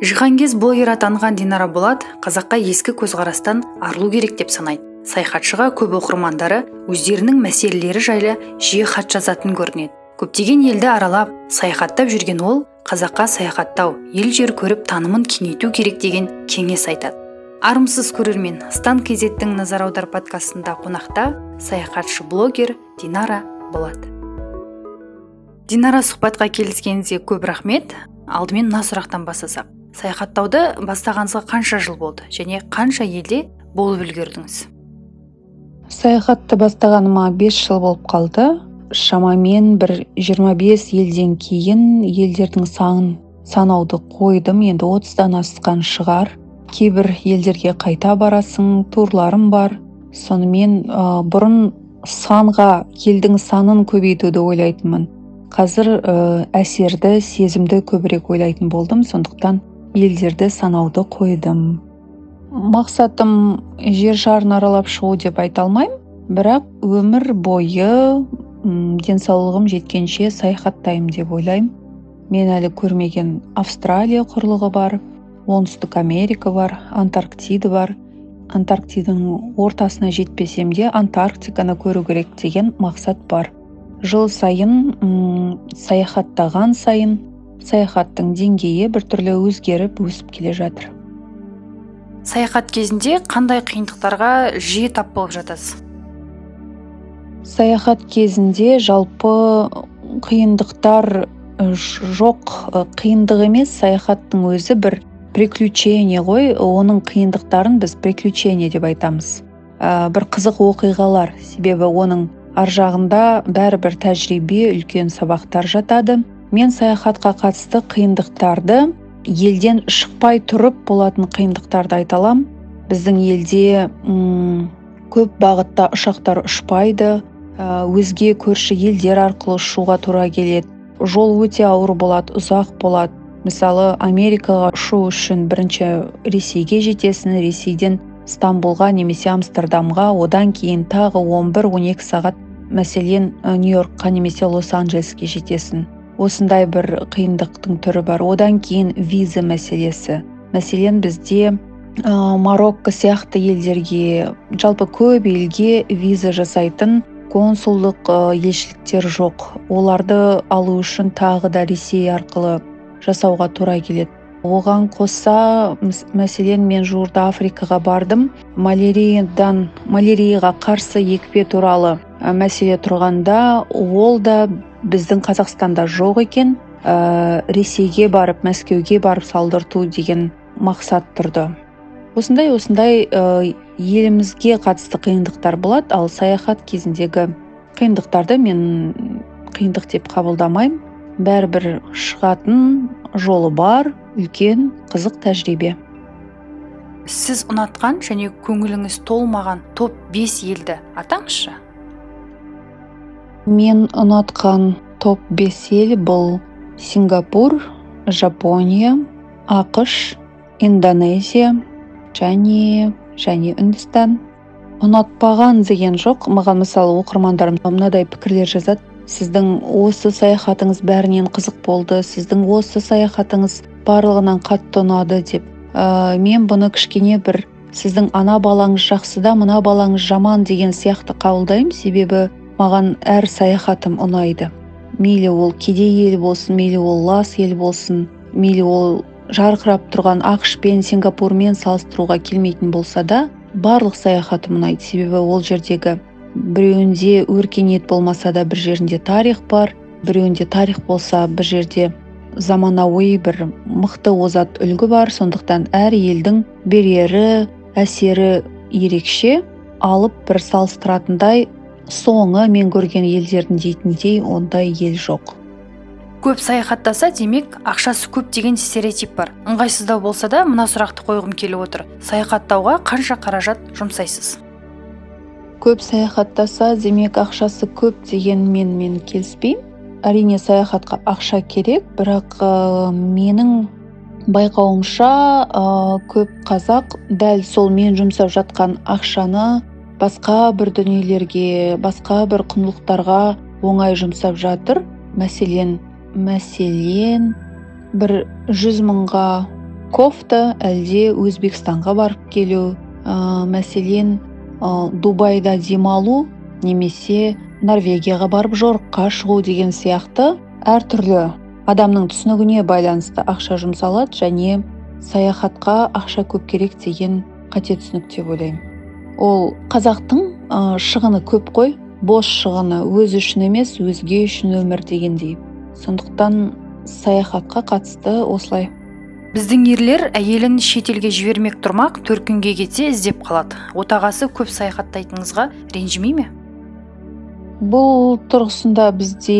жиһангез блогер атанған динара болат қазаққа ескі көзқарастан арылу керек деп санайды. Саяхатшыға көп оқырмандары өздерінің мәселелері жайлы жиі хат жазатын көрінеді. Көптеген елді аралап саяхаттап жүрген ол қазаққа саяхаттау ел жер көріп танымын кеңейту керек деген кеңес айтады. Армысыз көрермен стан кезеттің назар аудар подкастында қонақта саяхатшы блогер динара болат. Динара сұхбатқа келіскеніңізге көп рахмет. Алдымен мына сұрақтан бастасақ саяхаттауды бастағаныңызға қанша жыл болды? Және қанша елде болып үлгердіңіз? Саяхатты бастағаныма бес жыл болып қалды. Шамамен бір 25 елден кейін елдердің санын санауды қойдым. Енді отыздан асқан шығар. Кейбір елдерге қайта барасың турларым бар. Сонымен ә, бұрын санға елдің санын көбейтуді ойлайтынмын. Қазір ә, әсерді сезімді көбірек ойлайтын болдым. Сондықтан елдерді санауды қойдым. Мақсатым жер шарын аралап шығу деп айта алмаймын. Бірақ өмір бойы денсаулығым жеткенше саяхаттаймын деп ойлаймын. Мен әлі көрмеген австралия құрлығы бар оңтүстік америка бар антарктида бар. Антарктиданың ортасына жетпесем де антарктиканы көру керек деген мақсат бар. Жыл сайын м саяхаттаған сайын саяхаттың деңгейі біртүрлі өзгеріп өсіп келе жатыр. Саяхат кезінде қандай қиындықтарға жиі тап болып жатасыз? Саяхат кезінде жалпы қиындықтар жоқ қиындық емес. Саяхаттың өзі бір приключение ғой. Оның қиындықтарын біз приключение деп айтамыз. Ә, бір қызық оқиғалар. Себебі оның ар жағында бәрібір тәжірибе үлкен сабақтар жатады. Мен саяхатқа қатысты қиындықтарды елден шықпай тұрып болатын қиындықтарды айта аламын. Біздің елде ұм, көп бағытта ұшақтар ұшпайды. Өзге көрші елдер арқылы ұшуға тура келеді. Жол өте ауыр болады ұзақ болады. Мысалы америкаға ұшу үшін бірінші ресейге жетесің ресейден стамбулға немесе амстердамға. Одан кейін тағы 11-12 сағат мәселен нью йоркқа немесе лос анджелеске жетесің. Осындай бір қиындықтың түрі бар. Одан кейін виза мәселесі. Мәселен бізде ә, марокко сияқты елдерге жалпы көп елге виза жасайтын консулдық елшіліктер жоқ. Оларды алу үшін тағы да ресей арқылы жасауға тура келеді. Оған қоса мәселен мен жуырда африкаға бардым. Маляриядан малярияға қарсы екпе туралы мәселе тұрғанда ол да біздің қазақстанда жоқ екен ә, ресейге барып мәскеуге барып салдырту деген мақсат тұрды. Осындай осындай ә, елімізге қатысты қиындықтар болады. Ал саяхат кезіндегі қиындықтарды мен қиындық деп қабылдамаймын. Бәрібір шығатын жолы бар үлкен қызық тәжірибе. Сіз ұнатқан және көңіліңіз толмаған топ 5 елді атаңызшы. Мен ұнатқан топ 5 ел бұл сингапур жапония ақш индонезия және және үндістан. Ұнатпаған деген жоқ маған мысалы оқырмандарым мынадай пікірлер жазады. Сіздің осы саяхатыңыз бәрінен қызық болды сіздің осы саяхатыңыз барлығынан қатты ұнады деп. Ә, мен бұны кішкене бір сіздің ана балаңыз жақсы да мына балаңыз жаман деген сияқты қабылдаймын. Себебі маған әр саяхатым ұнайды. Мейлі ол кедей ел болсын мейлі ол лас ел болсын мейлі ол жарқырап тұрған ақш пен сингапурмен салыстыруға келмейтін болса да барлық саяхатым ұнайды. Себебі ол жердегі біреуінде өркениет болмаса да бір жерінде тарих бар біреуінде тарих болса бір жерде заманауи бір мықты озат үлгі бар. Сондықтан әр елдің берері әсері ерекше алып бір салыстыратындай соңы мен көрген елдердің дейтіндей ондай ел жоқ. Көп саяхаттаса демек ақшасы көп деген стереотип бар. Ыңғайсыздау болса да мына сұрақты қойғым келіп отыр. Саяхаттауға қанша қаражат жұмсайсыз? Көп саяхаттаса демек ақшасы көп дегенмен мен келіспеймін. Әрине саяхатқа ақша керек бірақ ә, менің байқауымша ә, көп қазақ дәл сол мен жұмсап жатқан ақшаны басқа бір дүниелерге басқа бір құндылықтарға оңай жұмсап жатыр. Мәселен мәселен бір жүз мыңға кофта әлде өзбекстанға барып келу ә, мәселен ә, дубайда демалу немесе норвегияға барып жорыққа шығу деген сияқты әртүрлі адамның түсінігіне байланысты ақша жұмсалады және саяхатқа ақша көп керек деген қате түсінік деп ойлаймын. Ол қазақтың ә, шығыны көп қой. Бос шығыны өзі үшін емес өзге үшін өмір дегендей. Сондықтан саяхатқа қатысты осылай. Біздің ерлер әйелін шетелге жібермек тұрмақ күнге кетсе іздеп қалады. Отағасы көп саяхаттайтыныңызға ренжімей ме? Бұл тұрғысында бізде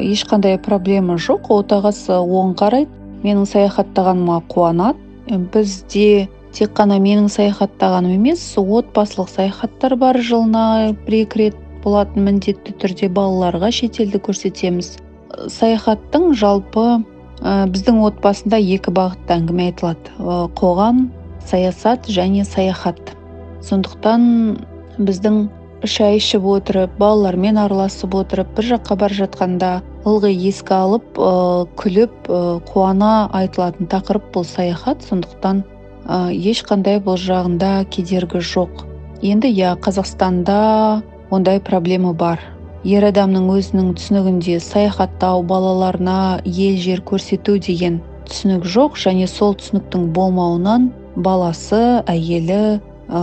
ешқандай проблема жоқ. Отағасы оң қарайды менің саяхаттағаныма қуанады. Бізде тек қана менің саяхаттағаным емес отбасылық саяхаттар бар жылына бір екі рет болатын міндетті түрде балаларға шетелді көрсетеміз. Саяхаттың жалпы ә, біздің отбасында екі бағытта әңгіме айтылады. Қоғам саясат және саяхат. Сондықтан біздің шай ішіп отырып балалармен араласып отырып бір жаққа бара жатқанда ылғи еске алып ә, күліп ә, қуана айтылатын тақырып бұл саяхат. Сондықтан ә, ешқандай бұл жағында кедергі жоқ. Енді иә қазақстанда ондай проблема бар. Ер адамның өзінің түсінігінде саяхаттау балаларына ел жер көрсету деген түсінік жоқ және сол түсініктің болмауынан баласы әйелі ә,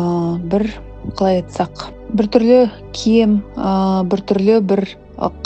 бір қалай айтсақ біртүрлі кем ә, біртүрлі бір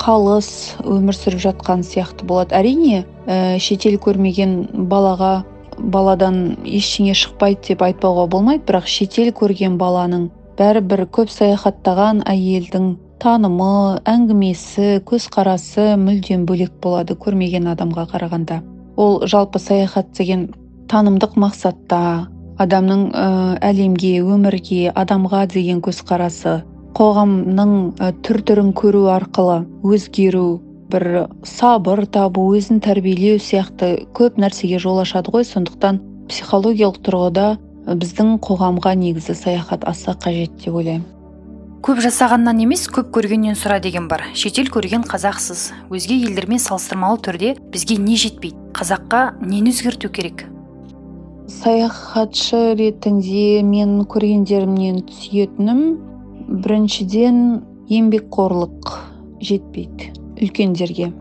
қалыс өмір сүріп жатқан сияқты болады. Әрине ә, шетел көрмеген балаға баладан ештеңе шықпайды деп айтпауға болмайды бірақ шетел көрген баланың бәрібір көп саяхаттаған әйелдің танымы әңгімесі көзқарасы мүлдем бөлек болады көрмеген адамға қарағанда. Ол жалпы саяхат деген танымдық мақсатта адамның ә, әлемге өмірге адамға деген көзқарасы қоғамның ә, түр түрін көру арқылы өзгеру бір сабыр табу өзін тәрбиелеу сияқты көп нәрсеге жол ашады ғой. Сондықтан психологиялық тұрғыда біздің қоғамға негізі саяхат аса қажет деп ойлаймын. Көп жасағаннан емес көп көргеннен сұра деген бар. Шетел көрген қазақсыз. Өзге елдермен салыстырмалы түрде бізге не жетпейді? Қазаққа нені өзгерту керек? Саяхатшы ретінде мен көргендерімнен түсетінім біріншіден еңбекқорлық жетпейді. Үлкендерге.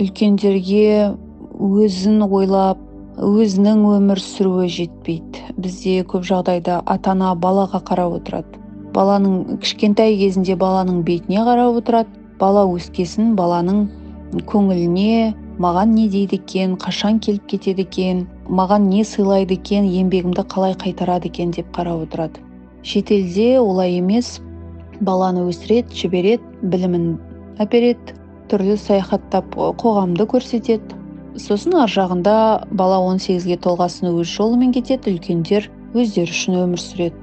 Үлкендерге өзін ойлап өзінің өмір сүруі жетпейді. Бізде көп жағдайда ата ана балаға қарап отырады. Баланың кішкентай кезінде баланың бетіне қарап отырады. Бала өскесін баланың көңіліне маған не дейді екен қашан келіп кетеді екен маған не сыйлайды екен еңбегімді қалай қайтарады екен деп қарап отырады. Шетелде олай емес. Баланы өсіреді жібереді білімін әпереді. Түрлі саяхаттап қоғамды көрсетеді. Сосын ар жағында бала 18-ге толғасын өз жолымен кетеді үлкендер өздері үшін өмір сүреді.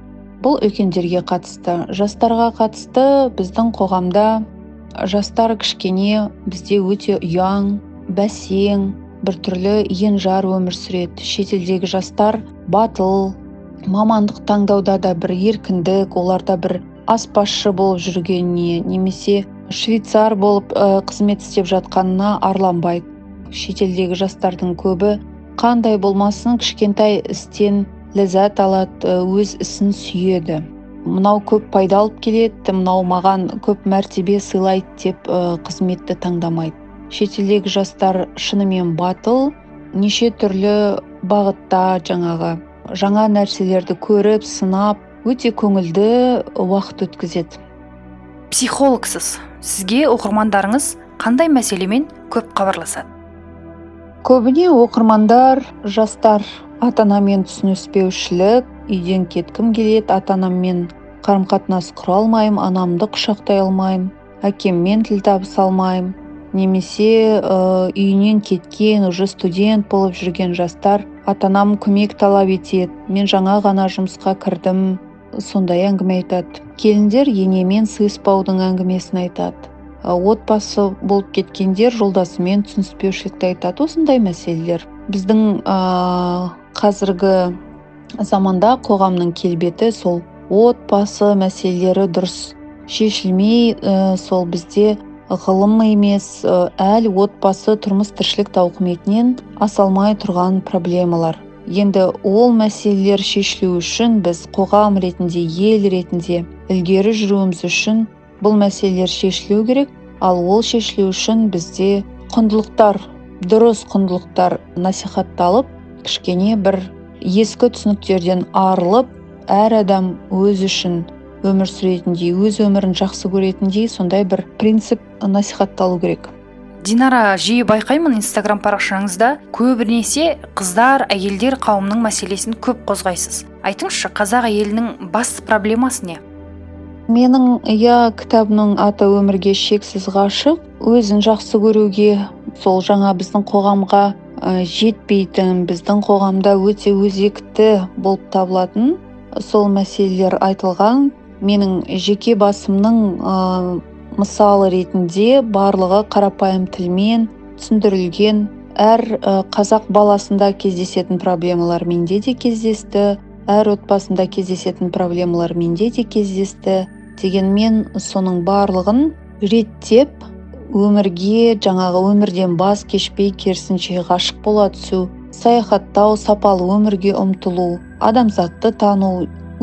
Бұл үлкендерге қатысты жастарға қатысты біздің қоғамда жастар кішкене бізде өте ұяң бәсең біртүрлі енжар өмір сүреді. Шетелдегі жастар батыл мамандық таңдауда да бір еркіндік оларда бір аспазшы болып жүргеніне немесе швейцар болып ә, қызмет істеп жатқанына арланбайды шетелдегі жастардың көбі қандай болмасын кішкентай істен ләззат алады өз ісін сүйеді. Мынау көп пайда алып келеді мынау маған көп мәртебе сыйлайды деп ә, қызметті таңдамайды. Шетелдегі жастар шынымен батыл неше түрлі бағытта жаңағы жаңа нәрселерді көріп сынап өте көңілді уақыт өткізеді. Психологсыз. Сізге оқырмандарыңыз қандай мәселемен көп хабарласады? Көбіне оқырмандар жастар ата анамен түсініспеушілік үйден кеткім келеді ата анаммен қарым қатынас құра алмаймын анамды құшақтай алмаймын әкеммен тіл табыса алмаймын. Немесе ә, үйінен кеткен уже студент болып жүрген жастар ата анам көмек талап етеді мен жаңа ғана жұмысқа кірдім сондай әңгіме айтады. Келіндер енемен сыйыспаудың әңгімесін айтады. Отбасы болып кеткендер жолдасымен түсініспеушілікті айтады. Осындай мәселелер. Біздің ә, қазіргі заманда қоғамның келбеті сол. Отбасы мәселелері дұрыс. Шешілмей ә, сол бізде ғылым емес әлі отбасы тұрмыс тіршілік тауқыметінен аса алмай тұрған проблемалар. Енді ол мәселелер шешілу үшін біз қоғам ретінде ел ретінде ілгері жүруіміз үшін бұл мәселелер шешілу керек. Ал ол шешілу үшін бізде құндылықтар дұрыс құндылықтар насихатталып кішкене бір ескі түсініктерден арылып әр адам өз үшін өмір сүретіндей өз өмірін жақсы көретіндей сондай бір принцип насихатталу керек. Динара жиі байқаймын инстаграм парақшаңызда. Көбінесе қыздар әйелдер қауымының мәселесін көп қозғайсыз. Айтыңызшы қазақ әйелінің басты проблемасы не? Менің иә кітабымның аты өмірге шексіз ғашық. Өзін жақсы көруге сол жаңа біздің қоғамға жетпейтін біздің қоғамда өте өзекті болып табылатын сол мәселелер айтылған. Менің жеке басымның ә, мысалы ретінде барлығы қарапайым тілмен түсіндірілген әр қазақ баласында кездесетін проблемалар менде де кездесті әр отбасында кездесетін проблемалар менде де кездесті. Дегенмен соның барлығын реттеп өмірге жаңағы өмірден бас кешпей керісінше ғашық бола түсу саяхаттау сапалы өмірге ұмтылу адамзатты тану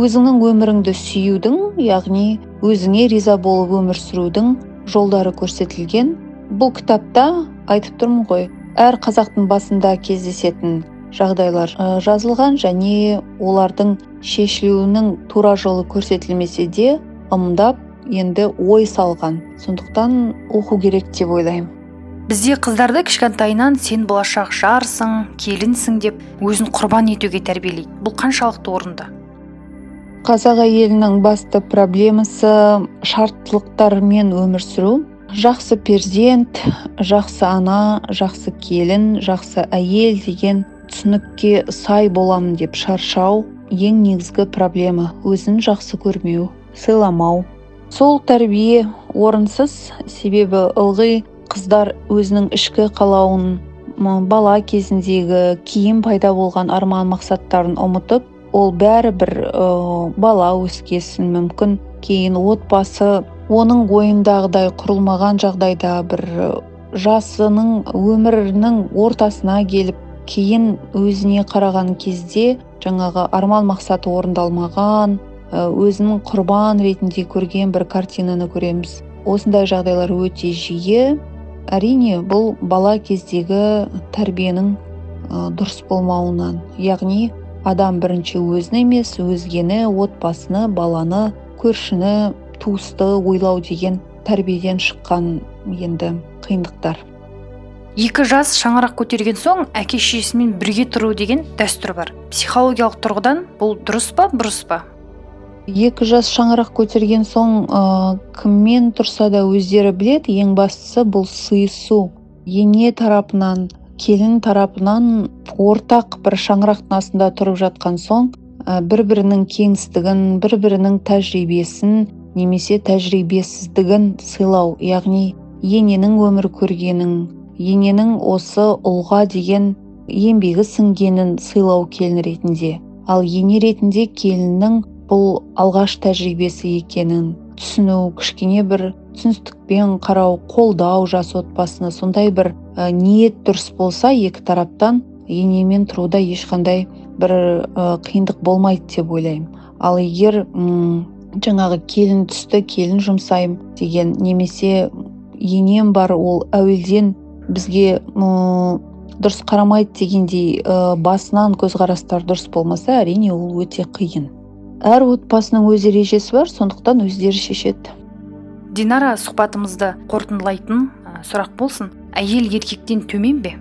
өзіңнің өміріңді сүюдің яғни өзіңе риза болып өмір сүрудің жолдары көрсетілген. Бұл кітапта айтып тұрмын ғой әр қазақтың басында кездесетін жағдайлар жазылған және олардың шешілуінің тура жолы көрсетілмесе де ымдап енді ой салған. Сондықтан оқу керек деп ойлаймын. Бізде қыздарды кішкентайынан сен болашақ жарсың келінсің деп өзін құрбан етуге тәрбиелейді. Бұл қаншалықты орынды? Қазақ әйелінің басты проблемасы шарттылықтармен өмір сүру. Жақсы перзент жақсы ана жақсы келін жақсы әйел деген түсінікке сай боламын деп шаршау ең негізгі проблема. Өзін жақсы көрмеу сыйламау. Сол тәрбие орынсыз себебі ылғи қыздар өзінің ішкі қалауын бала кезіндегі кейін пайда болған арман мақсаттарын ұмытып ол бәрі бір ә, бала өскесін мүмкін. Кейін отбасы оның ойындағыдай құрылмаған жағдайда бір жасының өмірінің ортасына келіп кейін өзіне қараған кезде жаңағы арман мақсаты орындалмаған өзінің құрбан ретінде көрген бір картинаны көреміз. Осындай жағдайлар өте жиі. Әрине бұл бала кездегі тәрбиенің дұрыс болмауынан яғни адам бірінші өзін емес өзгені отбасыны баланы көршіні туысты ойлау деген тәрбиеден шыққан енді қиындықтар. Екі жас шаңырақ көтерген соң әке шешесімен бірге тұру деген дәстүр бар. Психологиялық тұрғыдан бұл дұрыс па бұрыс па? Екі жас шаңырақ көтерген соң ә, кіммен тұрса да өздері біледі. Ең бастысы бұл сыйысу. Ене тарапынан келін тарапынан ортақ бір шаңырақтың астында тұрып жатқан соң бір бірінің кеңістігін бір бірінің тәжірибесін немесе тәжірибесіздігін сыйлау яғни ененің өмір көргенін ененің осы ұлға деген еңбегі сіңгенін сыйлау келін ретінде. Ал ене ретінде келіннің бұл алғаш тәжірибесі екенін түсіну кішкене бір түсіністікпен қарау қолдау жас отбасыны сондай бір ә, ниет дұрыс болса екі тараптан енемен тұруда ешқандай бір ә, қиындық болмайды деп ойлаймын. Ал егер ұм, жаңағы келін түсті келін жұмсаймын деген немесе енем бар ол әуелден бізге дұрыс қарамайды дегендей ә, басынан көзқарастар дұрыс болмаса әрине ол өте қиын. Әр отбасының өз ережесі бар сондықтан өздері шешеді. Динара сұхбатымызды қорытындылайтын сұрақ болсын. Әйел еркектен төмен бе?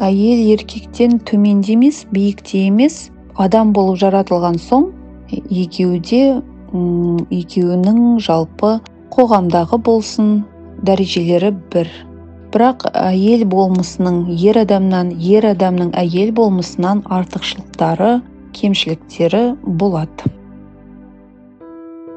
Әйел еркектен төмен де емес биік те емес. Адам болып жаратылған соң екеуі де екеуінің жалпы қоғамдағы болсын дәрежелері бір. Бірақ әйел болмысының ер адамнан ер адамның әйел болмысынан артықшылықтары кемшіліктері болады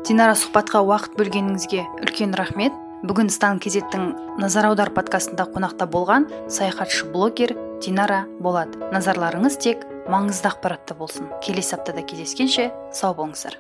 динара сұхбатқа уақыт бөлгеніңізге үлкен рахмет. Бүгін стан кезеттің назар аудар подкастында қонақта болған саяхатшы блогер динара болат. Назарларыңыз тек маңызды ақпаратта болсын. Келесі аптада кездескенше сау болыңыздар.